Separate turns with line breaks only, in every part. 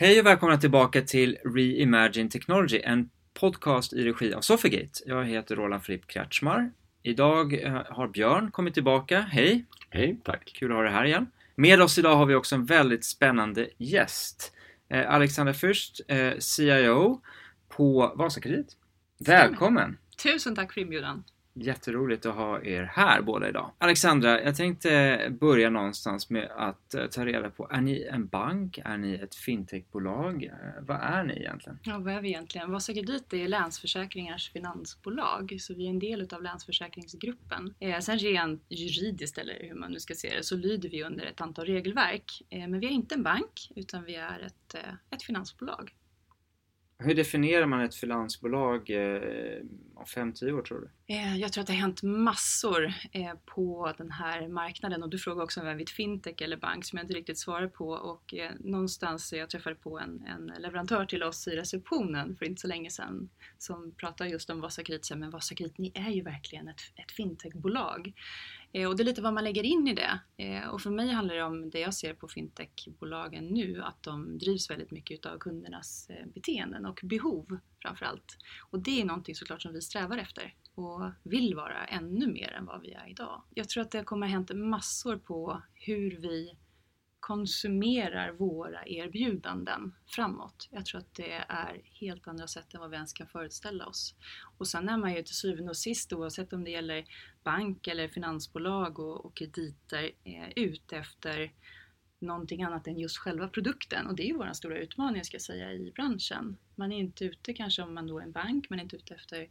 Hej och välkomna tillbaka till Reimagine Technology, en podcast i regi av Sofigate. Jag heter Roland Fripp Kretschmar. Idag eh, har Björn kommit tillbaka. Hej!
Hej, tack!
Kul att ha dig här igen. Med oss idag har vi också en väldigt spännande gäst. Eh, Alexander Fürst, eh, CIO på Vasakredit. Välkommen!
Tusen tack för inbjudan!
Jätteroligt att ha er här båda idag. Alexandra, jag tänkte börja någonstans med att eh, ta reda på, är ni en bank? Är ni ett fintechbolag? Eh, vad är ni egentligen?
Ja, vad är vi egentligen? Vasakredit är Länsförsäkringars finansbolag, så vi är en del utav Länsförsäkringsgruppen. Eh, sen rent juridiskt, eller hur man nu ska se det, så lyder vi under ett antal regelverk. Men vi är inte en bank, utan vi är ett, ett finansbolag.
Hur definierar man ett finansbolag eh, om 5-10 år tror du?
Eh, jag tror att det har hänt massor eh, på den här marknaden och du frågar också om vi är ett fintech eller bank som jag inte riktigt svarar på och eh, någonstans jag träffade på en, en leverantör till oss i receptionen för inte så länge sedan som pratade just om Vasakrit men Vasakrit ni är ju verkligen ett, ett fintechbolag. Eh, och det är lite vad man lägger in i det. Eh, och för mig handlar det om det jag ser på fintechbolagen nu, att de drivs väldigt mycket av kundernas eh, beteenden och behov framförallt. Och det är någonting såklart som vi strävar efter och vill vara ännu mer än vad vi är idag. Jag tror att det kommer ha hänt massor på hur vi konsumerar våra erbjudanden framåt. Jag tror att det är helt andra sätt än vad vi ens kan föreställa oss. Och sen är man ju till syvende och sist, oavsett om det gäller bank eller finansbolag och, och krediter, eh, ute efter någonting annat än just själva produkten. Och det är ju vår stora utmaning ska jag säga i branschen. Man är inte ute kanske om man då är en bank, man är inte ute efter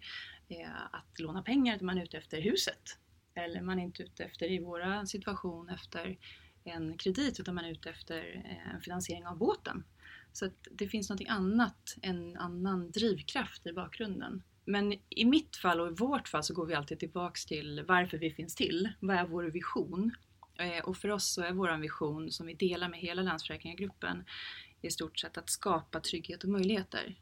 eh, att låna pengar, utan man är ute efter huset. Eller man är inte ute efter, i vår situation, efter en kredit utan man är ute efter eh, en finansiering av båten. Så att det finns något annat, en annan drivkraft i bakgrunden. Men i mitt fall och i vårt fall så går vi alltid tillbaks till varför vi finns till. Vad är vår vision? Eh, och för oss så är vår vision som vi delar med hela Länsförsäkringargruppen i stort sett att skapa trygghet och möjligheter.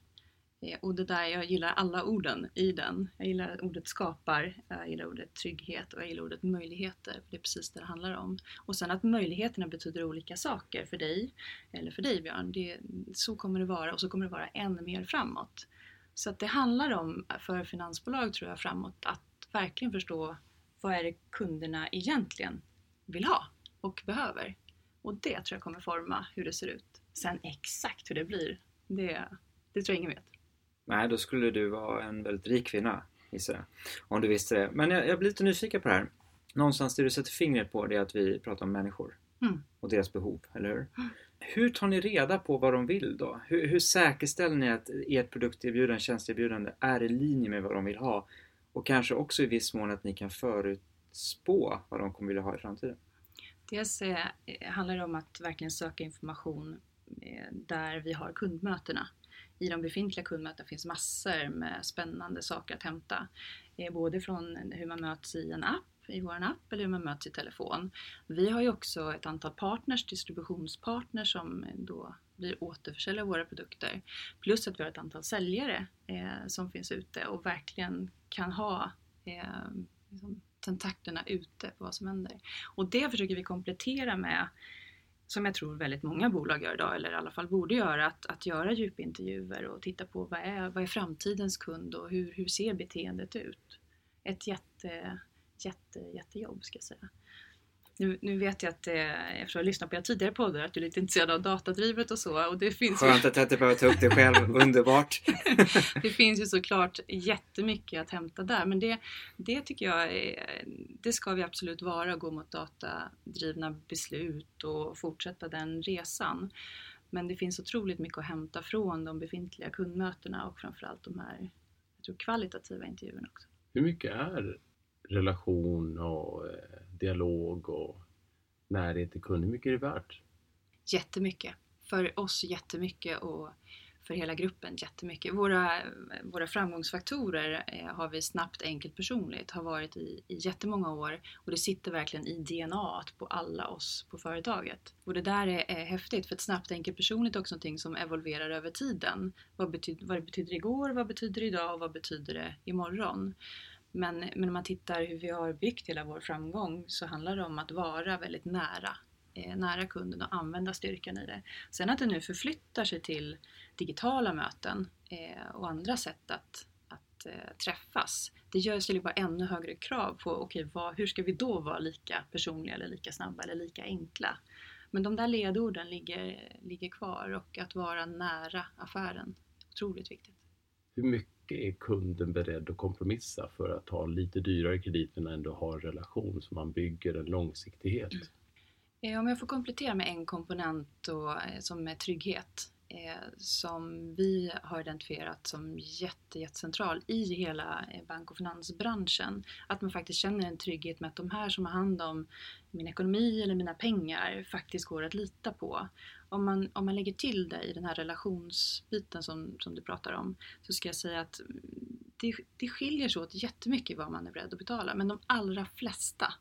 Eh, och det där, jag gillar alla orden i den. Jag gillar ordet skapar, eh, jag gillar ordet trygghet och jag gillar ordet möjligheter. För det är precis det det handlar om. Och sen att möjligheterna betyder olika saker för dig, eller för dig Björn. Det, så kommer det vara och så kommer det vara än mer framåt. Så att det handlar om, för finansbolag tror jag framåt, att verkligen förstå vad är det kunderna egentligen vill ha och behöver. Och det tror jag kommer forma hur det ser ut. Sen exakt hur det blir, det, det tror jag ingen vet.
Nej, då skulle du vara en väldigt rik kvinna, gissar jag. Om du visste det. Men jag, jag blir lite nyfiken på det här. Någonstans det du sätter fingret på det är att vi pratar om människor.
Mm.
Och deras behov, eller hur?
Mm.
Hur tar ni reda på vad de vill då? Hur, hur säkerställer ni att ert produkterbjudande, tjänsteerbjudande är i linje med vad de vill ha? Och kanske också i viss mån att ni kan förutspå vad de kommer vilja ha i framtiden?
Dels eh, handlar det om att verkligen söka information eh, där vi har kundmötena i de befintliga kundmötena finns massor med spännande saker att hämta. Eh, både från hur man möts i en app, i vår app, eller hur man möts i telefon. Vi har ju också ett antal partners, distributionspartners som då blir återförsäljare av våra produkter. Plus att vi har ett antal säljare eh, som finns ute och verkligen kan ha eh, liksom, tentaklerna ute på vad som händer. Och det försöker vi komplettera med som jag tror väldigt många bolag gör idag, eller i alla fall borde göra, att, att göra djupintervjuer och titta på vad är, vad är framtidens kund och hur, hur ser beteendet ut? Ett jätte, jätte, jättejobb ska jag säga. Nu, nu vet jag att, eh, eftersom jag lyssnat på era tidigare poddar, att du är lite intresserad av datadrivet och så. Och det finns
Skönt att jag inte behöver ta upp det själv, underbart!
det finns ju såklart jättemycket att hämta där, men det, det tycker jag är, det ska vi absolut vara, gå mot datadrivna beslut och fortsätta den resan. Men det finns otroligt mycket att hämta från de befintliga kundmötena och framförallt de här jag tror, kvalitativa intervjuerna också.
Hur mycket är relation och eh, dialog och närhet till kund, hur mycket är det värt?
Jättemycket. För oss jättemycket och för hela gruppen jättemycket. Våra, våra framgångsfaktorer eh, har vi snabbt, enkelt, personligt, har varit i, i jättemånga år och det sitter verkligen i DNA på alla oss på företaget. Och det där är, är häftigt för ett snabbt, enkelt, personligt är också någonting som evolverar över tiden. Vad, betyd, vad det betyder igår, vad betyder det idag och vad betyder det imorgon? Men, men om man tittar hur vi har byggt hela vår framgång så handlar det om att vara väldigt nära eh, nära kunden och använda styrkan i det. Sen att det nu förflyttar sig till digitala möten eh, och andra sätt att, att eh, träffas. Det gör ställer bara ännu högre krav på okay, vad, hur ska vi då vara lika personliga eller lika snabba eller lika enkla. Men de där ledorden ligger, ligger kvar och att vara nära affären, otroligt viktigt.
Hur mycket är kunden beredd att kompromissa för att ta lite dyrare kredit men ändå ha en relation så man bygger en långsiktighet?
Mm. Eh, om jag får komplettera med en komponent då, eh, som är trygghet eh, som vi har identifierat som jätte, jättecentral i hela bank och finansbranschen. Att man faktiskt känner en trygghet med att de här som har hand om min ekonomi eller mina pengar faktiskt går att lita på. Om man, om man lägger till det i den här relationsbiten som, som du pratar om så ska jag säga att det, det skiljer sig åt jättemycket vad man är beredd att betala men de allra flesta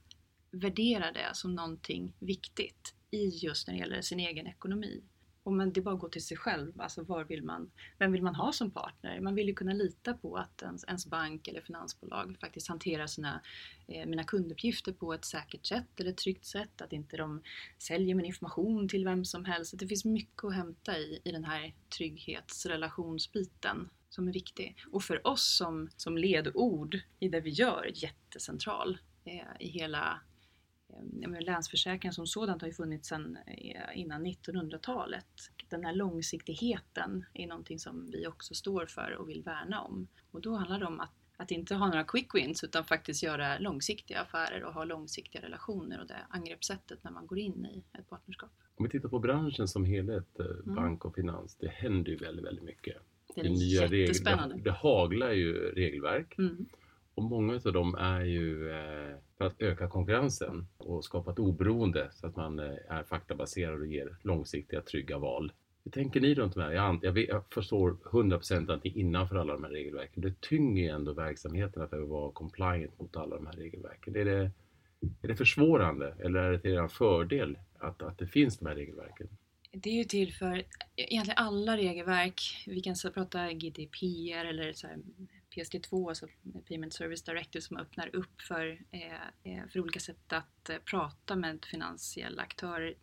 värderar det som någonting viktigt i just när det gäller sin egen ekonomi. Och men det är bara att gå till sig själv. Alltså var vill man, vem vill man ha som partner? Man vill ju kunna lita på att ens, ens bank eller finansbolag faktiskt hanterar sina, eh, mina kunduppgifter på ett säkert sätt eller ett tryggt sätt. Att inte de säljer min information till vem som helst. det finns mycket att hämta i, i den här trygghetsrelationsbiten som är viktig. Och för oss som, som ledord i det vi gör jättecentral eh, i hela länsförsäkringen som sådant har ju funnits sedan eh, innan 1900-talet. Den här långsiktigheten är någonting som vi också står för och vill värna om. Och då handlar det om att, att inte ha några quick wins utan faktiskt göra långsiktiga affärer och ha långsiktiga relationer och det angreppssättet när man går in i ett partnerskap.
Om vi tittar på branschen som helhet, eh, mm. bank och finans, det händer ju väldigt, väldigt mycket.
Det är det nya jättespännande.
Regler, det haglar ju regelverk.
Mm.
Och många av dem är ju eh, för att öka konkurrensen och skapa ett oberoende så att man eh, är faktabaserad och ger långsiktiga trygga val. Hur tänker ni runt de här? Jag, jag, jag förstår 100% att ni är innanför alla de här regelverken. Det tynger ju ändå verksamheten att vara compliant mot alla de här regelverken. Är det, är det försvårande eller är det till er fördel att, att det finns de här regelverken?
Det är ju till för egentligen alla regelverk. Vi kan prata GDPR eller så här PSD2, alltså Payment Service Directive, som öppnar upp för, eh, eh, för olika sätt att eh, prata med finansiella aktörer.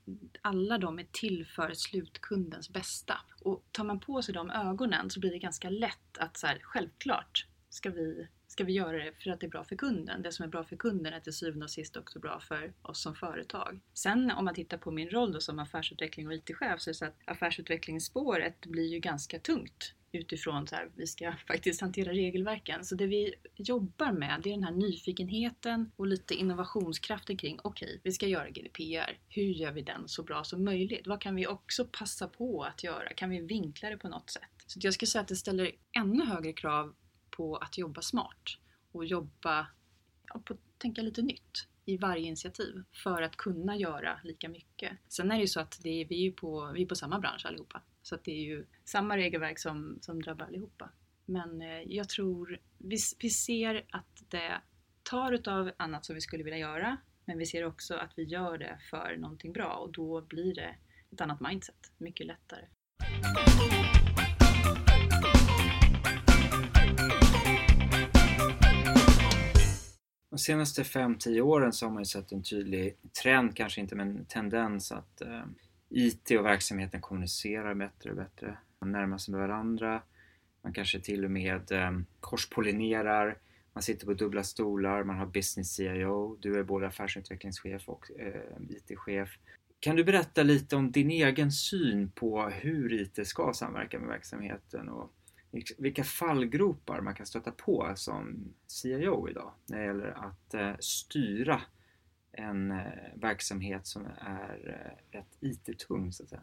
Alla de är till för slutkundens bästa. Och tar man på sig de ögonen så blir det ganska lätt att så här, självklart ska vi ska vi göra det för att det är bra för kunden. Det som är bra för kunden är till syvende och sist också bra för oss som företag. Sen om man tittar på min roll då som affärsutveckling och IT-chef så är det så att affärsutvecklingsspåret blir ju ganska tungt utifrån så här, vi ska faktiskt hantera regelverken. Så det vi jobbar med det är den här nyfikenheten och lite innovationskraften kring okej, okay, vi ska göra GDPR. Hur gör vi den så bra som möjligt? Vad kan vi också passa på att göra? Kan vi vinkla det på något sätt? Så jag skulle säga att det ställer ännu högre krav på att jobba smart och jobba, ja, på att tänka lite nytt i varje initiativ för att kunna göra lika mycket. Sen är det ju så att det är, vi är på, vi är på samma bransch allihopa. Så att det är ju samma regelverk som, som drabbar allihopa. Men eh, jag tror, vi, vi ser att det tar utav annat som vi skulle vilja göra men vi ser också att vi gör det för någonting bra och då blir det ett annat mindset, mycket lättare.
De senaste 5-10 åren så har man ju sett en tydlig trend, kanske inte men tendens att eh, IT och verksamheten kommunicerar bättre och bättre. Man närmar sig med varandra. Man kanske till och med ehm, korspollinerar. Man sitter på dubbla stolar. Man har business CIO. Du är både affärsutvecklingschef och eh, IT-chef. Kan du berätta lite om din egen syn på hur IT ska samverka med verksamheten och vilka fallgropar man kan stöta på som CIO idag när det gäller att eh, styra en eh, verksamhet som är eh, rätt IT-tung så att säga?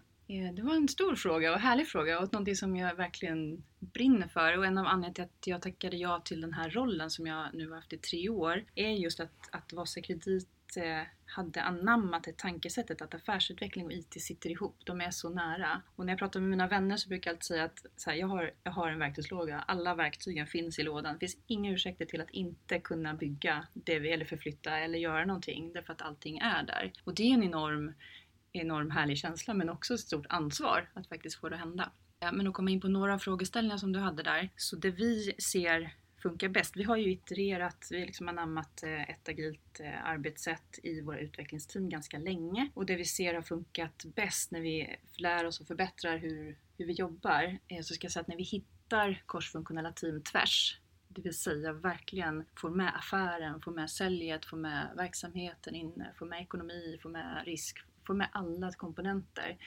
Det var en stor fråga och härlig fråga och någonting som jag verkligen brinner för och en av anledningarna till att jag tackade ja till den här rollen som jag nu har haft i tre år är just att, att Vasa Kredit eh, hade anammat det tankesättet att affärsutveckling och IT sitter ihop. De är så nära. Och när jag pratar med mina vänner så brukar jag alltid säga att så här, jag, har, jag har en verktygslåda. Alla verktygen finns i lådan. Det finns inga ursäkter till att inte kunna bygga det vi, eller förflytta eller göra någonting därför att allting är där. Och det är en enorm, enorm härlig känsla men också ett stort ansvar att faktiskt få det att hända. Men att komma in på några frågeställningar som du hade där. Så det vi ser funkar bäst. Vi har ju itererat, vi har liksom anammat eh, ett agilt eh, arbetssätt i våra utvecklingsteam ganska länge och det vi ser har funkat bäst när vi lär oss och förbättrar hur, hur vi jobbar, eh, så ska jag säga att när vi hittar korsfunktionella team tvärs det vill säga verkligen få med affären, få med säljet, få med verksamheten inne, få med ekonomi, få med risk, få med alla komponenter.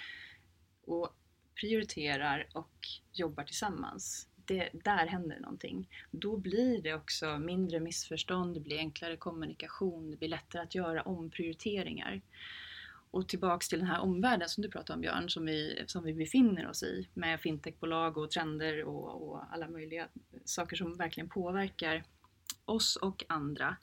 Och prioriterar och jobbar tillsammans. Det, där händer någonting. Då blir det också mindre missförstånd, det blir enklare kommunikation, det blir lättare att göra omprioriteringar. Och tillbaks till den här omvärlden som du pratade om Björn, som vi, som vi befinner oss i med fintechbolag och trender och, och alla möjliga saker som verkligen påverkar oss och andra.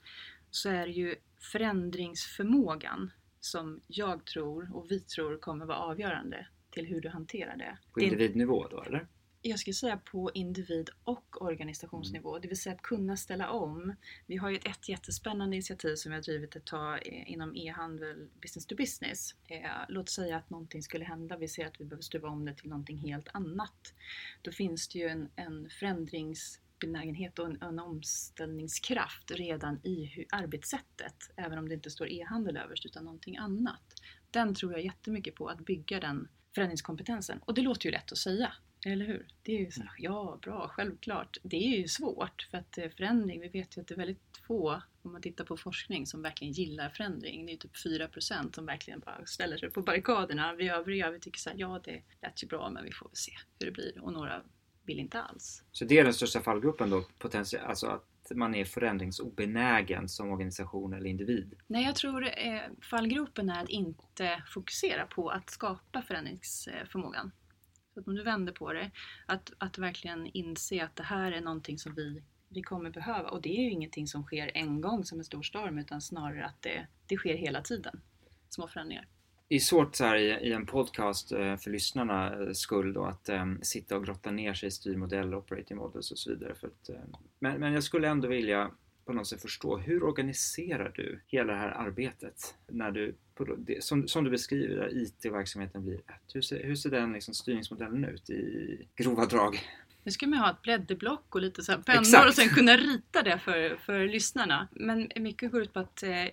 Så är det ju förändringsförmågan som jag tror och vi tror kommer vara avgörande till hur du hanterar det.
På individnivå då eller?
Jag skulle säga på individ och organisationsnivå, mm. det vill säga att kunna ställa om. Vi har ju ett jättespännande initiativ som vi har drivit ett tag inom e-handel, business to business. Eh, låt säga att någonting skulle hända, vi ser att vi behöver stuva om det till någonting helt annat. Då finns det ju en, en förändringsbenägenhet och en, en omställningskraft redan i arbetssättet, även om det inte står e-handel överst utan någonting annat. Den tror jag jättemycket på, att bygga den förändringskompetensen. Och det låter ju lätt att säga. Eller hur? Det är ju så, ja, bra, självklart. Det är ju svårt för att eh, förändring, vi vet ju att det är väldigt få, om man tittar på forskning, som verkligen gillar förändring. Det är typ 4% som verkligen bara ställer sig på barrikaderna. Vi övriga, vi tycker så här, ja det lät ju bra men vi får väl se hur det blir. Och några vill inte alls.
Så det är den största fallgruppen då, potentiellt, alltså att man är förändringsobenägen som organisation eller individ?
Nej, jag tror eh, fallgropen är att inte fokusera på att skapa förändringsförmågan. Så att om du vänder på det, att, att verkligen inse att det här är någonting som vi, vi kommer behöva. Och det är ju ingenting som sker en gång som en stor storm utan snarare att det, det sker hela tiden. Små förändringar.
Det är svårt så här i, i en podcast eh, för lyssnarna eh, skull då att äm, sitta och grotta ner sig i styrmodeller, operating models och så vidare. För att, äm, men, men jag skulle ändå vilja på något sätt förstå hur organiserar du hela det här arbetet när du som, som du beskriver, där IT-verksamheten blir ett. Hur ser, hur ser den liksom, styrningsmodellen ut i grova drag?
Nu ska man ha ett blädderblock och lite så pennor Exakt. och sen kunna rita det för, för lyssnarna. Men mycket går ut på att eh,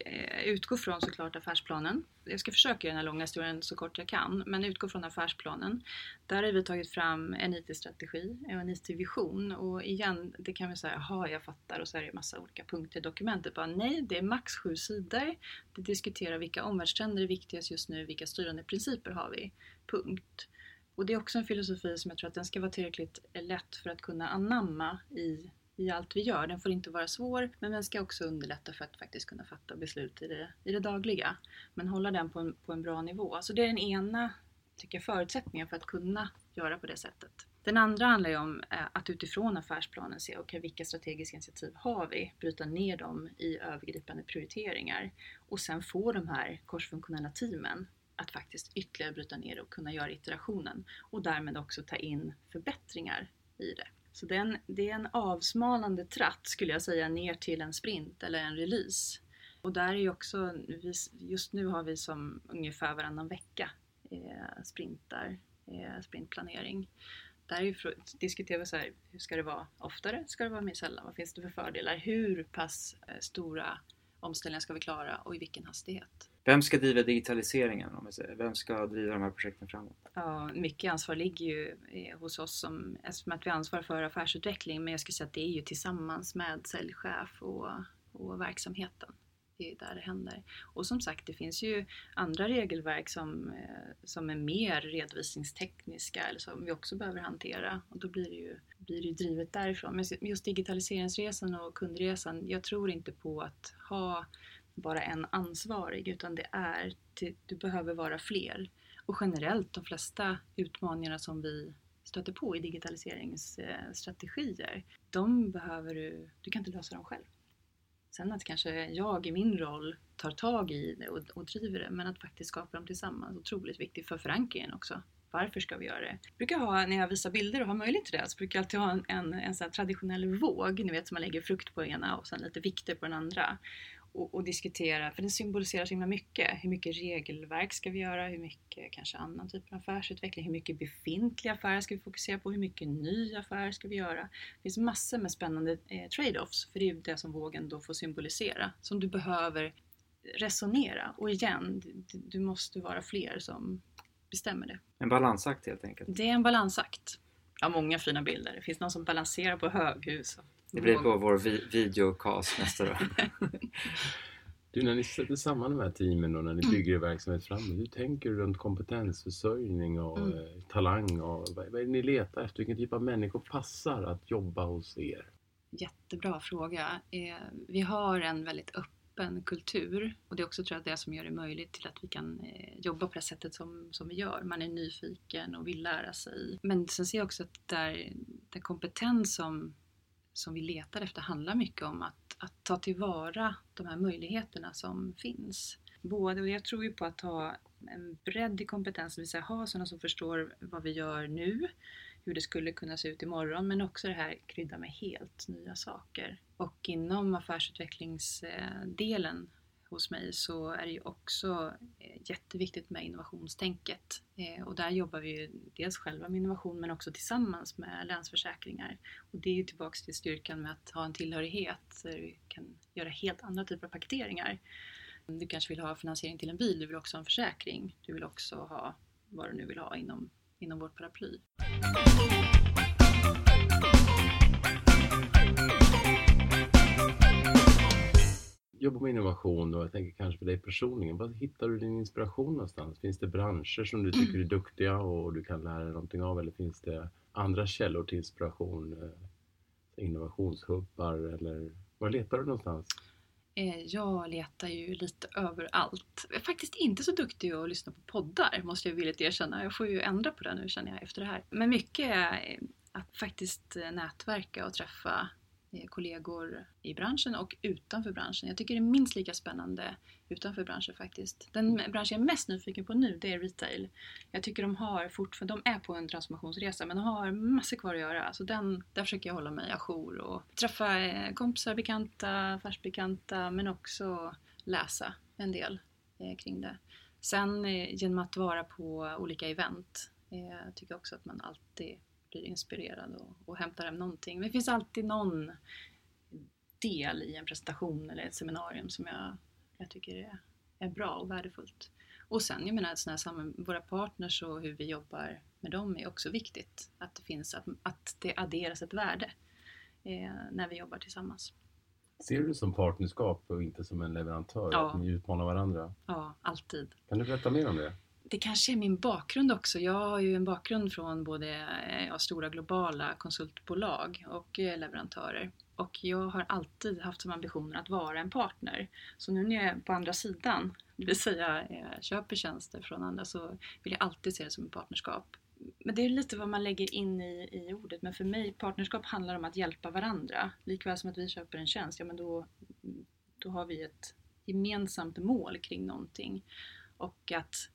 utgå från såklart affärsplanen. Jag ska försöka göra den här långa historien så kort jag kan, men utgå från affärsplanen. Där har vi tagit fram en IT-strategi och en IT-vision och igen, det kan vi säga, jaha jag fattar och så är det massa olika punkter i dokumentet. Bara, nej, det är max sju sidor. Det diskuterar vilka omvärldstrender är viktigast just nu, vilka styrande principer har vi? Punkt. Och det är också en filosofi som jag tror att den ska vara tillräckligt lätt för att kunna anamma i, i allt vi gör. Den får inte vara svår, men den ska också underlätta för att faktiskt kunna fatta beslut i det, i det dagliga. Men hålla den på en, på en bra nivå. Så det är den ena tycker jag, förutsättningen för att kunna göra på det sättet. Den andra handlar ju om eh, att utifrån affärsplanen se okay, vilka strategiska initiativ har vi, bryta ner dem i övergripande prioriteringar och sen få de här korsfunktionella teamen att faktiskt ytterligare bryta ner och kunna göra iterationen och därmed också ta in förbättringar i det. Så det är, en, det är en avsmalnande tratt skulle jag säga ner till en sprint eller en release. Och där är ju också, just nu har vi som ungefär varannan vecka eh, sprintar, eh, sprintplanering. Där är ju, diskuterar vi så här, hur ska det vara oftare? Ska det vara mer sällan? Vad finns det för fördelar? Hur pass eh, stora omställningar ska vi klara och i vilken hastighet?
Vem ska driva digitaliseringen? Om säger? Vem ska driva de här projekten framåt?
Ja, mycket ansvar ligger ju eh, hos oss som, eftersom att vi ansvarar för affärsutveckling men jag skulle säga att det är ju tillsammans med säljchef och, och verksamheten. Det är där det händer. Och som sagt, det finns ju andra regelverk som, eh, som är mer redovisningstekniska eller som vi också behöver hantera och då blir det ju, blir det drivet därifrån. Men just digitaliseringsresan och kundresan, jag tror inte på att ha bara en ansvarig utan det är, du behöver vara fler. Och generellt de flesta utmaningarna som vi stöter på i digitaliseringsstrategier, de behöver du, du kan inte lösa dem själv. Sen att kanske jag i min roll tar tag i det och, och driver det, men att faktiskt skapa dem tillsammans, otroligt viktigt för förankringen också. Varför ska vi göra det? Jag brukar ha, när jag visar bilder och har möjlighet till det, så brukar jag alltid ha en, en, en sån traditionell våg, ni vet som man lägger frukt på ena och sen lite vikter på den andra och, och, diskutera, för den symboliserar så himla mycket. Hur mycket regelverk ska vi göra? Hur mycket kanske annan typ av affärsutveckling? Hur mycket befintliga affärer ska vi fokusera på? Hur mycket ny affär ska vi göra? Det finns massor med spännande eh, trade-offs, för det är ju det som vågen då får symbolisera, som du behöver resonera. Och igen, du, du måste vara fler som bestämmer det.
En balansakt helt enkelt.
Det är en balansakt. Ja, många fina bilder. Det finns någon som balanserar på höghus.
Det blir på vår vi videocast nästa dag.
Du, när ni sätter samman de här teamen och när ni bygger er verksamhet framåt, hur tänker du runt kompetensförsörjning och mm. eh, talang? Och, vad, vad är det ni letar efter? Vilken typ av människor passar att jobba hos er?
Jättebra fråga. Eh, vi har en väldigt öppen kultur och det är också tror jag det som gör det möjligt till att vi kan eh, jobba på det sättet som, som vi gör. Man är nyfiken och vill lära sig. Men sen ser jag också att där, där kompetens som som vi letar efter handlar mycket om att, att ta tillvara de här möjligheterna som finns. Både, och jag tror ju på att ha en bredd i kompetens, det vill säga ha sådana som förstår vad vi gör nu, hur det skulle kunna se ut imorgon, men också det här krydda med helt nya saker. Och inom affärsutvecklingsdelen hos mig så är det ju också eh, jätteviktigt med innovationstänket. Eh, och där jobbar vi ju dels själva med innovation men också tillsammans med Länsförsäkringar. Och det är ju tillbaks till styrkan med att ha en tillhörighet där vi kan göra helt andra typer av paketeringar. Du kanske vill ha finansiering till en bil, du vill också ha en försäkring, du vill också ha vad du nu vill ha inom, inom vårt paraply.
Jobbar med innovation och jag tänker kanske för dig personligen. Var hittar du din inspiration någonstans? Finns det branscher som du tycker är duktiga och du kan lära dig någonting av eller finns det andra källor till inspiration? Eh, innovationshubbar eller var letar du någonstans?
Eh, jag letar ju lite överallt. Jag är faktiskt inte så duktig att lyssna på poddar måste jag villigt erkänna. Jag får ju ändra på det nu känner jag efter det här. Men mycket är att faktiskt nätverka och träffa Eh, Eh, kollegor i branschen och utanför branschen. Jag tycker det är minst lika spännande utanför branschen faktiskt. Den bransch jag är mest nyfiken på nu det är retail. Jag tycker de har fortfarande, de är på en transformationsresa men de har massor kvar att göra. Så den, där försöker jag hålla mig ajour och träffa eh, kompisar, bekanta, affärsbekanta men också läsa en del eh, kring det. Sen genom att vara på olika event jag tycker jag också att man alltid blir inspirerad och, och hämtar hem någonting. Men det finns alltid någon del i en presentation eller ett seminarium som jag, jag tycker är, är bra och värdefullt. Och sen, jag menar, såna här, våra partners och hur vi jobbar med dem är också viktigt. Att det finns, att, att det adderas ett värde eh, när vi jobbar tillsammans.
Ser du det som partnerskap och inte som en leverantör? Ja. Att ni utmanar varandra?
Ja, alltid.
Kan du berätta mer om det?
Det kanske är min bakgrund också. Jag har ju en bakgrund från både eh, ja, stora globala konsultbolag och eh, leverantörer. Och jag har alltid haft som ambition att vara en partner. Så nu när jag är på andra sidan, det vill säga eh, köper tjänster från andra, så vill jag alltid se det som ett partnerskap. Men det är lite vad man lägger in i, i ordet. Men för mig, partnerskap handlar om att hjälpa varandra. Likväl som att vi köper en tjänst, ja men då, då har vi ett gemensamt mål kring någonting. Och att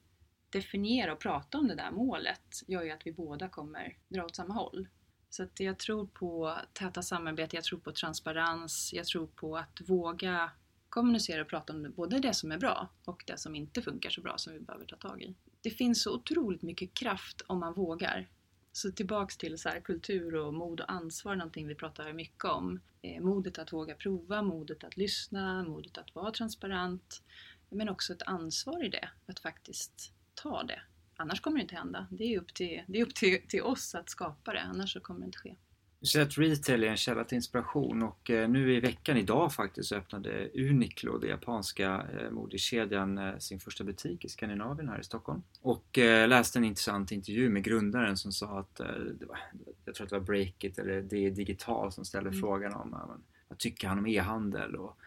definiera och prata om det där målet gör ju att vi båda kommer dra åt samma håll. Så att jag tror på täta samarbete, jag tror på transparens, jag tror på att våga kommunicera och prata om både det som är bra och det som inte funkar så bra som vi behöver ta tag i. Det finns så otroligt mycket kraft om man vågar. Så tillbaks till så här, kultur och mod och ansvar, någonting vi pratar mycket om. Eh, modet att våga prova, modet att lyssna, modet att vara transparent. Men också ett ansvar i det, att faktiskt ta det. Annars kommer det inte hända. Det är upp till, det är upp till, till oss att skapa det, annars så kommer det inte ske.
Du säger att retail är en källa till inspiration och eh, nu i veckan, idag faktiskt, så öppnade Uniqlo, den japanska eh, modekedjan, eh, sin första butik i Skandinavien här i Stockholm. Och läste en intressant intervju med grundaren som sa att, var, jag tror att det var Breakit eller Det Digital som ställde mm. frågan om vad tycker han om e-handel och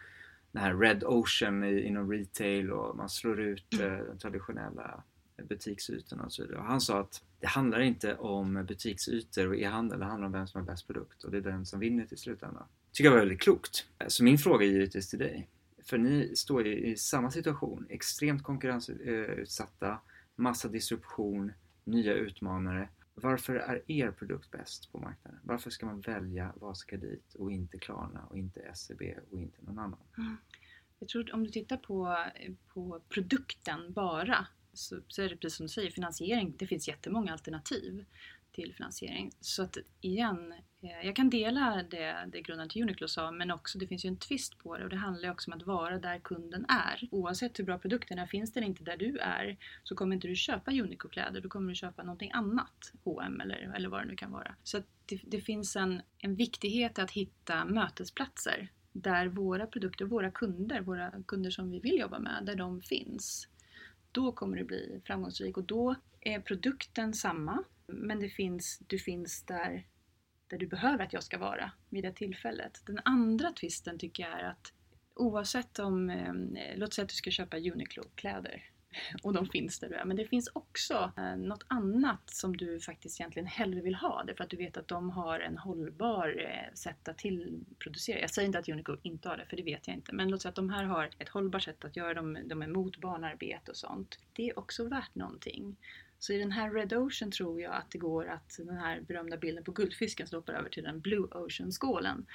den här Red Ocean inom retail och man slår ut mm. den traditionella butiksytorna och så vidare. Och han sa att det handlar inte om butiksytor och e-handel, det handlar om vem som har bäst produkt och det är den som vinner till slutändan. tycker jag var väldigt klokt. Så min fråga är givetvis till dig. För ni står ju i samma situation, extremt konkurrensutsatta, massa disruption, nya utmanare. Varför är er produkt bäst på marknaden? Varför ska man välja Vasakredit och inte Klarna och inte SEB och inte någon annan? Mm.
Jag tror om du tittar på, på produkten bara så, så är det precis som du säger, finansiering, det finns jättemånga alternativ till finansiering. Så att igen, eh, jag kan dela det, det grundaren till Uniqlo sa men också det finns ju en twist på det och det handlar ju också om att vara där kunden är. Oavsett hur bra produkten är, finns den inte där du är så kommer inte du köpa Uniqlo-kläder, då kommer du köpa någonting annat, H&M eller, eller vad det nu kan vara. Så det, det, finns en, en viktighet att hitta mötesplatser där våra produkter, våra kunder, våra kunder som vi vill jobba med, där de finns. Då kommer du bli framgångsrik och då är produkten samma men det finns, du finns där, där du behöver att jag ska vara vid det tillfället. Den andra twisten tycker jag är att oavsett om, eh, låt säga att du ska köpa Uniqlo-kläder och de finns där du är. Men det finns också eh, något annat som du faktiskt egentligen hellre vill ha. Därför att du vet att de har en hållbar eh, sätt att tillproducera. Jag säger inte att Unico inte har det, för det vet jag inte. Men låt säga att de här har ett hållbart sätt att göra dem. De är mot barnarbete och sånt. Det är också värt någonting. Så i den här Red Ocean tror jag att det går att den här berömda bilden på guldfisken som hoppar över till den Blue Ocean-skålen.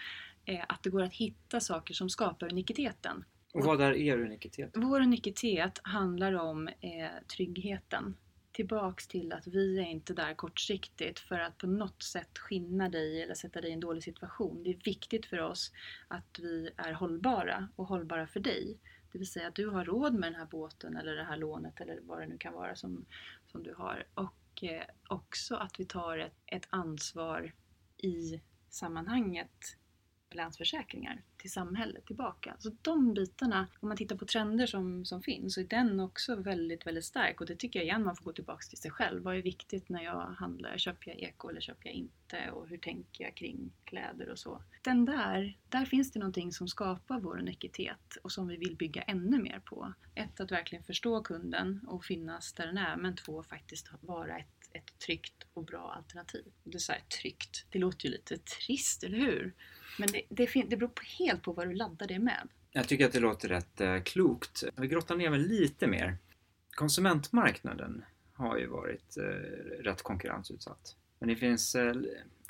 Eh, att det går att hitta saker som skapar unikiteten.
Och vad är er unikitet?
Vår unikitet handlar om eh, tryggheten. Tillbaks till att vi är inte där kortsiktigt för att på något sätt skinna dig eller sätta dig i en dålig situation. Det är viktigt för oss att vi är hållbara och hållbara för dig. Det vill säga att du har råd med den här båten eller det här lånet eller vad det nu kan vara som, som du har. Och eh, också att vi tar ett, ett ansvar i sammanhanget Länsförsäkringar till samhället tillbaka. Så de bitarna, om man tittar på trender som, som finns, så är den också väldigt, väldigt stark. Och det tycker jag igen man får gå tillbaka till sig själv. Vad är viktigt när jag handlar? Köper jag eko eller köper jag inte? Och hur tänker jag kring kläder och så? Den där, där finns det någonting som skapar vår unikitet och som vi vill bygga ännu mer på. Ett, att verkligen förstå kunden och finnas där den är. Men två, faktiskt vara ett ett tryggt och bra alternativ. Det är så här, tryggt, det låter ju lite trist, eller hur? Men det, det, det beror helt på vad du laddar det med.
Jag tycker att det låter rätt eh, klokt. Vi grottar ner mig lite mer. Konsumentmarknaden har ju varit eh, rätt konkurrensutsatt. Men det finns eh,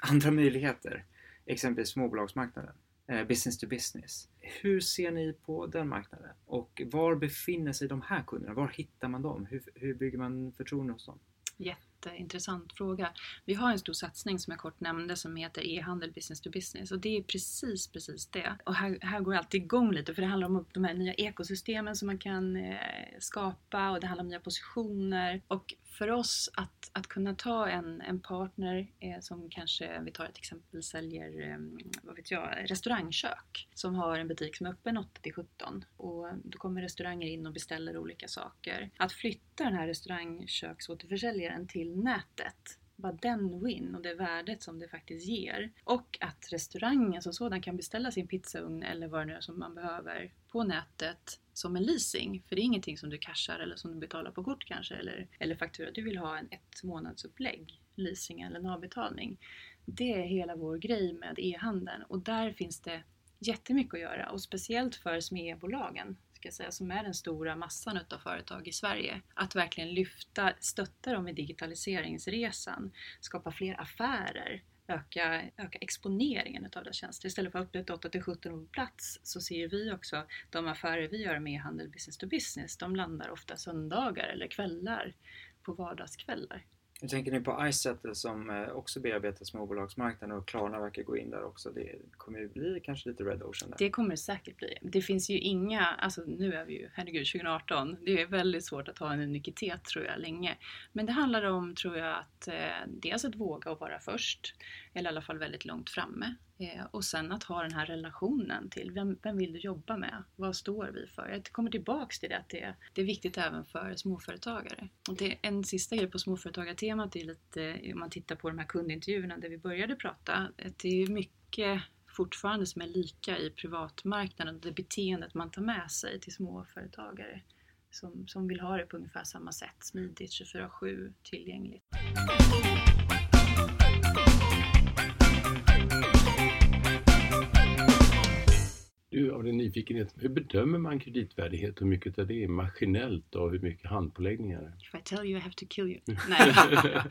andra möjligheter. Exempelvis småbolagsmarknaden. Eh, business to business. Hur ser ni på den marknaden? Och var befinner sig de här kunderna? Var hittar man dem? Hur, hur bygger man förtroende hos dem?
Jätte jätteintressant fråga. Vi har en stor satsning som jag kort nämnde som heter e-handel business to business och det är precis, precis det. Och här, här går alltid igång lite för det handlar om de här nya ekosystemen som man kan eh, skapa och det handlar om nya positioner. Och för oss att, att kunna ta en, en partner eh, som kanske, vi tar ett exempel, säljer eh, vad vet jag, restaurangkök som har en butik som är öppen 8 till 17 och då kommer restauranger in och beställer olika saker. Att flytta den här restaurangköksåterförsäljaren till nätet bara den win och det värdet som det faktiskt ger. Och att restaurangen som sådan kan beställa sin pizzaugn eller vad det nu är som man behöver på nätet som en leasing. För det är ingenting som du cashar eller som du betalar på kort kanske eller, eller faktura. Du vill ha en ett månadsupplägg, leasing eller en avbetalning. Det är hela vår grej med e-handeln och där finns det jättemycket att göra och speciellt för SME-bolagen ska säga, som är den stora massan av företag i Sverige. Att verkligen lyfta, stötta dem i digitaliseringsresan, skapa fler affärer, öka, öka exponeringen utav deras tjänster. Istället för att öppna 8 till 17 på plats så ser vi också de affärer vi gör med handel business to business, de landar ofta söndagar eller kvällar på vardagskvällar.
Hur tänker ni på iZettle som eh, också bearbetar småbolagsmarknaden och Klarna verkar gå in där också? Det kommer ju bli kanske lite Red Ocean där.
Det kommer det säkert bli. Det finns ju inga, alltså nu är vi ju, herregud, 2018. Det är väldigt svårt att ha en unikitet tror jag länge. Men det handlar om, tror jag, att eh, dels att våga och vara först. Eller i alla fall väldigt långt framme. Eh, och sen att ha den här relationen till vem, vem vill du jobba med? Vad står vi för? Jag kommer tillbaks till det att det, det är viktigt även för småföretagare. Och det, en sista grej på småföretagartemat är lite, om man tittar på de här kundintervjuerna där vi började prata, det är mycket fortfarande som är lika i privatmarknaden och det beteendet man tar med sig till småföretagare som, som vill ha det på ungefär samma sätt, smidigt, 24-7, tillgängligt.
Du, av den nyfikenhet. Hur bedömer man kreditvärdighet? Hur mycket av det är maskinellt och hur mycket handpåläggningar?
If I tell you I have to kill you. Nej,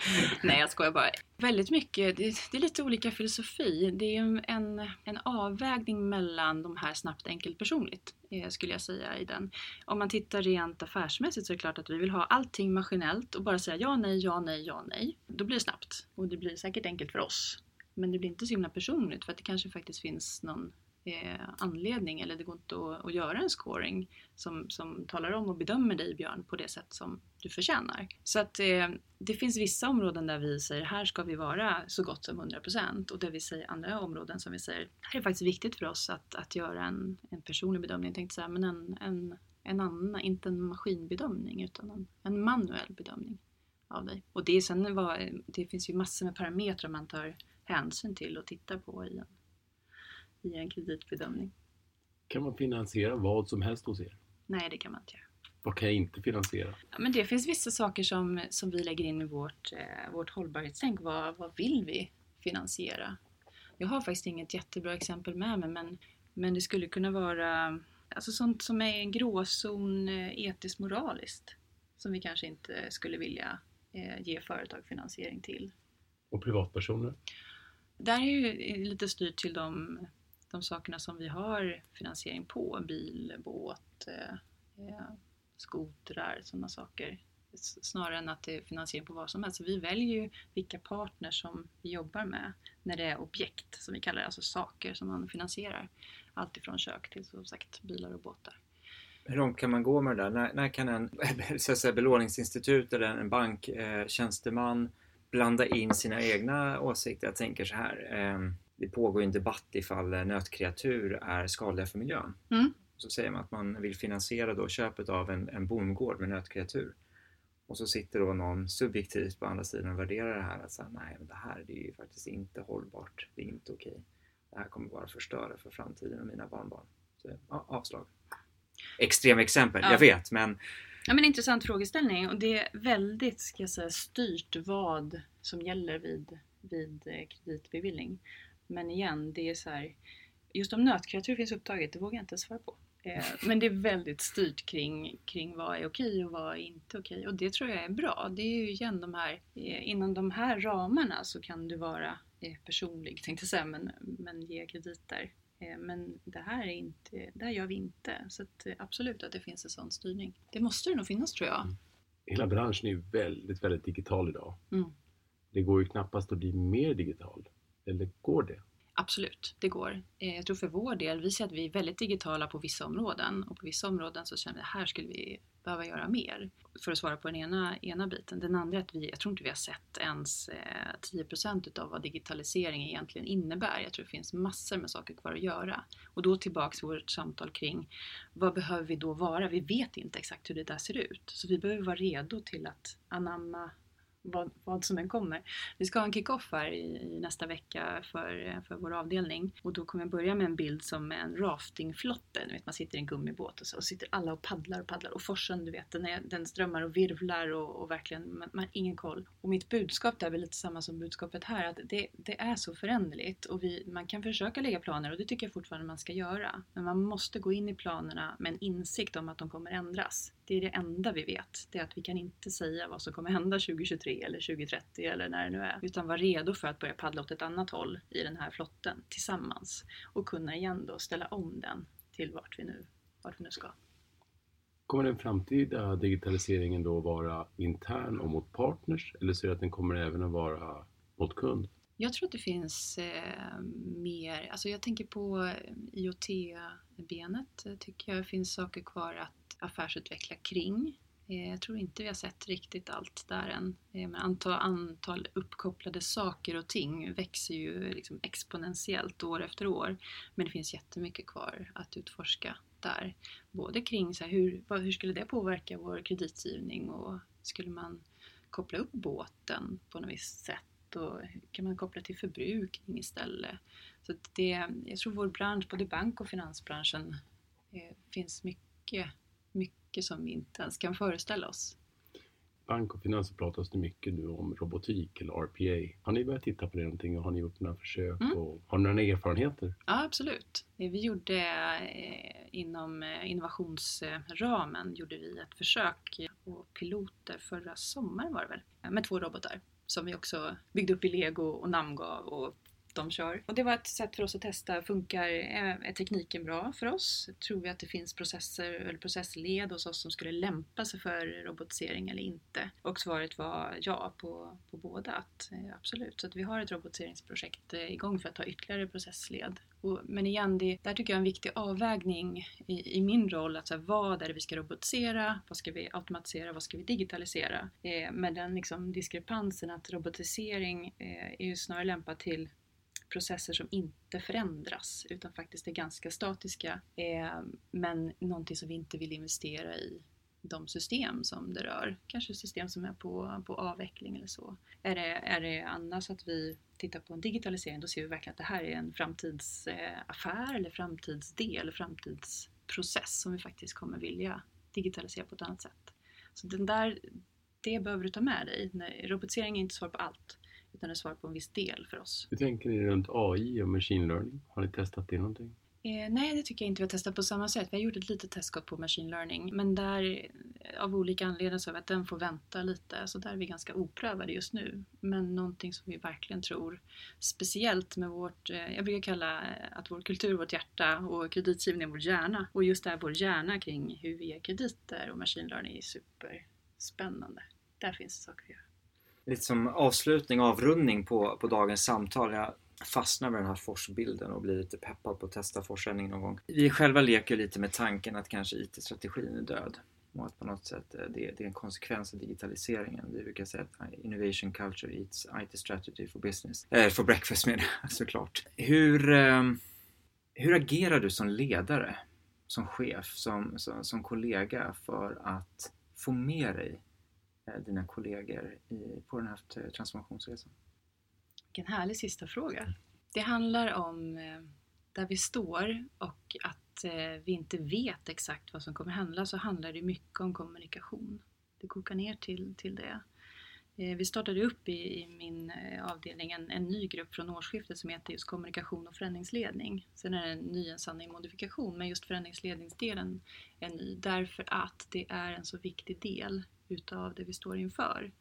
Nej jag skojar bara. Väldigt mycket, det, det, är lite olika filosofi. Det är en, en avvägning mellan de här snabbt enkelt personligt eh, skulle jag säga i den. Om man tittar rent affärsmässigt så är det klart att vi vill ha allting maskinellt och bara säga ja, nej, ja, nej, ja, nej. Då blir det snabbt och det blir säkert enkelt för oss. Men det blir inte så himla personligt för att det kanske faktiskt finns någon eh, anledning eller det går inte att, att, göra en scoring som, som talar om och bedömer dig Björn på det sätt som du förtjänar. Så att eh, det finns vissa områden där vi säger här ska vi vara så gott som 100% och där vi säger andra områden som vi säger här är faktiskt viktigt för oss att, att göra en, en personlig bedömning. Jag tänkte säga men en, en, en annan, inte en maskinbedömning utan en, en manuell bedömning av dig. Och det, sen var, det finns ju massor med parametrar man tar hänsyn till och tittar på i en i en kreditbedömning.
Kan man finansiera vad som helst hos er?
Nej, det kan man inte göra.
Vad kan jag inte finansiera?
Ja, men det finns vissa saker som, som vi lägger in i vårt, eh, vårt hållbarhetstänk. Vad, vad vill vi finansiera? Jag har faktiskt inget jättebra exempel med mig men, men det skulle kunna vara alltså sånt som är en gråzon eh, etiskt moraliskt som vi kanske inte skulle vilja eh, ge företag finansiering till.
Och privatpersoner?
Där är ju lite styrt till de de sakerna som vi har finansiering på, bil, båt, eh, eh, skotrar, sådana saker. Snarare än att det är finansiering på vad som helst. Så vi väljer ju vilka partners som vi jobbar med när det är objekt, som vi kallar det, alltså saker som man finansierar. Allt ifrån kök till som sagt bilar och båtar.
Hur långt kan man gå med det där? När, när kan en så att säga, belåningsinstitut eller en banktjänsteman eh, blanda in sina egna åsikter? Jag tänker så här. Eh, det pågår en debatt ifall nötkreatur är skadliga för miljön. Mm. Så säger man att man vill finansiera då köpet av en, en bondgård med nötkreatur. Och så sitter då någon subjektivt på andra sidan och värderar det här att säga, nej men det här det är ju faktiskt inte hållbart, det är inte okej. Det här kommer bara förstöra för framtiden och mina barnbarn. Så, ja, avslag. Extrem exempel, ja. jag vet men
Ja, men intressant frågeställning och det är väldigt ska jag säga, styrt vad som gäller vid, vid eh, kreditbeviljning. Men igen, det är så här, Just om nötkreatur finns upptaget, det vågar jag inte svara på. Eh, men det är väldigt styrt kring, kring vad är okej och vad är inte okej. Och det tror jag är bra. Det är ju igen de här, eh, inom de här ramarna så kan du vara eh, personlig tänkte jag säga, men, men ge krediter. Men det här, är inte, det här gör vi inte. Så att absolut att det finns en sån styrning. Det måste det nog finnas tror jag. Mm.
Hela branschen är väldigt, väldigt digital idag. Mm. Det går ju knappast att bli mer digital. Eller går det?
Absolut, det går. Eh, jag tror för vår del, vi ser att vi är väldigt digitala på vissa områden och på vissa områden så känner vi att här skulle vi behöva göra mer. För att svara på den ena, ena biten. Den andra är att vi, jag tror inte vi har sett ens eh, 10% utav vad digitalisering egentligen innebär. Jag tror det finns massor med saker kvar att göra. Och då tillbaks till vårt samtal kring vad behöver vi då vara? Vi vet inte exakt hur det där ser ut. Så vi behöver vara redo till att anamma vad, vad som än kommer. Vi ska ha en kick-off här i, i, nästa vecka för, för vår avdelning och då kommer jag börja med en bild som en raftingflotte. Du vet, man sitter i en gummibåt och så och sitter alla och paddlar och paddlar och forsen, du vet, den, är, den strömmar och virvlar och, och verkligen, man, man, har ingen koll. Och mitt budskap där är väl lite samma som budskapet här, att det, det är så föränderligt och vi, man kan försöka lägga planer och det tycker jag fortfarande man ska göra. Men man måste gå in i planerna med en insikt om att de kommer ändras. Det är det enda vi vet, det är att vi kan inte säga vad som kommer hända 2023 2023 eller 2030 eller när det nu är. Utan vara redo för att börja paddla åt ett annat håll i den här flotten tillsammans. Och kunna igen då ställa om den till vart vi nu, vart vi nu ska.
Kommer den framtida digitaliseringen då vara intern och mot partners eller ser du att den kommer även att vara mot kund?
Jag tror att det finns eh, mer, alltså jag tänker på eh, IoT-benet, tycker jag finns saker kvar att affärsutveckla kring. Eh, jag tror inte vi har sett riktigt allt där än. Eh, men antal, antal uppkopplade saker och ting växer ju liksom exponentiellt år efter år. Men det finns jättemycket kvar att utforska där. Både kring så här, hur, hur skulle det påverka vår kreditgivning och skulle man koppla upp båten på något visst sätt och kan man koppla till förbrukning istället? Så det, jag tror vår bransch, både bank och finansbranschen, eh, finns mycket mycket som vi inte ens kan föreställa oss.
bank och finans pratas det mycket nu om robotik eller RPA. Har ni börjat titta på det någonting och har ni gjort några försök
Mm.
och har ni några erfarenheter?
Ja, absolut. Vi gjorde eh, inom eh, innovationsramen gjorde vi ett försök och piloter förra sommaren var det väl, med två robotar som vi också byggde upp i lego och namngav och de kör. Och det var ett sätt för oss att testa, funkar eh, är, tekniken bra för oss? Tror vi att det finns processer eller processled hos oss som skulle lämpa sig för robotisering eller inte? Och svaret var ja på, på båda, att, eh, absolut. Så att vi har ett robotiseringsprojekt eh, igång för att ta ytterligare processled. Och, men igen, det, där tycker jag är en viktig avvägning i, i min roll. Att så här, vad är det vi ska robotisera? Vad ska vi automatisera? Vad ska vi digitalisera? Eh, med den liksom, diskrepansen att robotisering eh, är ju snarare lämpad till processer som inte förändras utan faktiskt är ganska statiska. Eh, men någonting som vi inte vill investera i de system som det rör. Kanske system som är på, på avveckling eller så. Är det, är det annars att vi tittar på en digitalisering då ser vi verkligen att det här är en framtidsaffär eh, eller framtidsdel, framtidsprocess som vi faktiskt kommer vilja digitalisera på ett annat sätt. Så den där, det behöver du ta med dig. Nej, Robotisering är inte svar på allt är svar på en viss del för oss.
Hur tänker ni runt AI och machine learning? Har ni testat det någonting?
Eh, nej, det tycker jag inte vi har testat på samma sätt. Vi har gjort ett litet testskott på machine learning, men där eh, av olika anledningar så är det att den får vänta lite, så där är vi ganska oprövade just nu. Men någonting som vi verkligen tror, speciellt med vårt, eh, jag brukar kalla eh, att vår kultur vårt hjärta och kreditgivning vår hjärna. Och just det här vår hjärna kring hur vi ger krediter och machine learning är superspännande. Där finns det saker att göra.
Lite som avslutning, avrundning på, på dagens samtal. Jag fastnar med den här forsbilden och blir lite peppad på att testa forsändning någon gång. Vi själva leker lite med tanken att kanske IT-strategin är död. Och att på något sätt eh, det, det är en konsekvens av digitaliseringen. Vi brukar säga att eh, innovation culture eats IT strategy for business. Eh, for breakfast menar jag såklart. Hur, eh, hur agerar du som ledare, som chef, som, som, som kollega för att få med dig Eh, dina kollegor i, på den här eh, transformationsresan?
Vilken härlig sista fråga. Det handlar om eh, där vi står och att vi inte vet exakt vad som kommer hända så handlar det mycket om kommunikation. Det kokar ner till, till det. Vi startade upp i, i min avdelning en, en ny grupp från årsskiftet som heter just kommunikation och förändringsledning. Sen är det en ny en sanning modifikation men just förändringsledningsdelen är ny därför att det är en så viktig del utav det vi står inför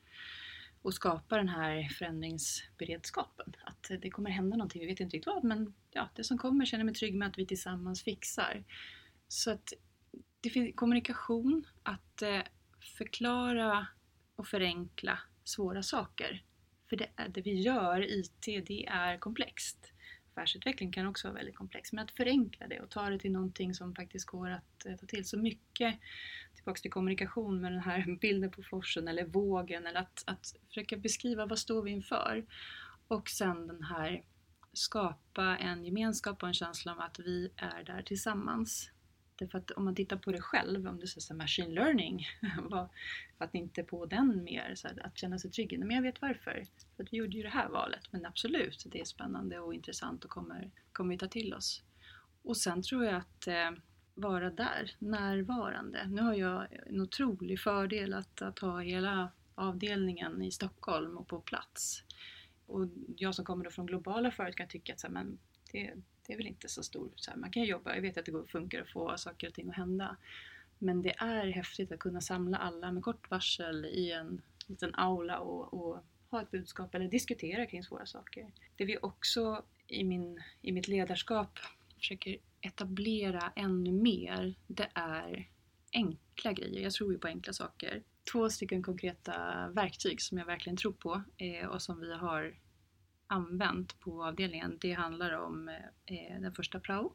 och skapa den här förändringsberedskapen. Att det kommer hända någonting, vi vet inte riktigt vad, men ja, det som kommer känner mig trygg med att vi tillsammans fixar. Så att det finns kommunikation, att eh, förklara och förenkla svåra saker. För det, det vi gör, IT, det är komplext. Affärsutveckling kan också vara väldigt komplex, men att förenkla det och ta det till någonting som faktiskt går att eh, ta till. Så mycket tillbaks till kommunikation med den här bilden på forsen eller vågen eller att, att försöka beskriva vad står vi inför. Och sen den här skapa en gemenskap och en känsla om att vi är där tillsammans. Därför att om man tittar på det själv, om du säger så machine learning, att inte på den mer, så att känna sig trygg. Men jag vet varför. För att vi gjorde ju det här valet. Men absolut, det är spännande och intressant och kommer, kommer vi ta till oss. Och sen tror jag att eh, vara där, närvarande. Nu har jag en otrolig fördel att, att ha hela avdelningen i Stockholm och på plats. Och jag som kommer då från globala företag kan tycka att så här, men det, det är väl inte så stor... Så här, man kan jobba, jag vet att det går, funkar att få saker och ting att hända. Men det är häftigt att kunna samla alla med kort varsel i en liten aula och, och ha ett budskap eller diskutera kring svåra saker. Det vi också i, min, i mitt ledarskap försöker etablera ännu mer, det är enkla grejer. Jag tror ju på enkla saker. Två stycken konkreta verktyg som jag verkligen tror på eh, och som vi har använt på avdelningen. Det handlar om eh, den första prao.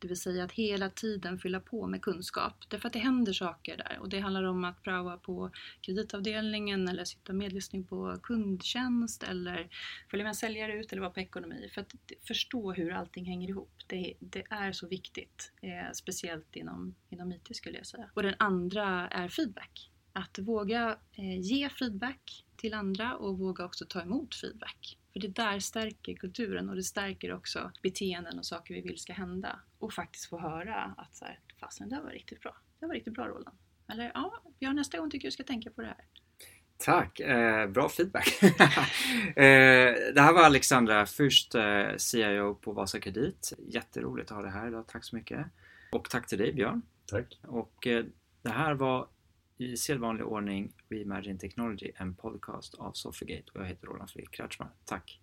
Det vill säga att hela tiden fylla på med kunskap. Därför att det händer saker där. Och det handlar om att praoa på kreditavdelningen eller sitta medlyssning på kundtjänst eller följa med en säljare ut eller vara på ekonomi. För att förstå hur allting hänger ihop. Det, det är så viktigt. Eh, speciellt inom, inom IT skulle jag säga. Och den andra är feedback. Att våga eh, ge feedback till andra och våga också ta emot feedback. För det där stärker kulturen och det stärker också beteenden och saker vi vill ska hända. Och faktiskt få höra att så här, fasen det där var riktigt bra. Det var riktigt bra Roland. Eller ja, jag nästa gång tycker jag du ska tänka på det här.
Tack! Eh, bra feedback! eh, det här var Alexandra Fürst, eh, CIO på Vasa Kredit. Jätteroligt att ha det här idag. Tack så mycket! Och tack till dig Björn!
Tack!
Och eh, det här var i sedvanlig ordning Reimagine Technology, en podcast av Sofigate och jag heter Roland Fredrik Kratschmar. Tack!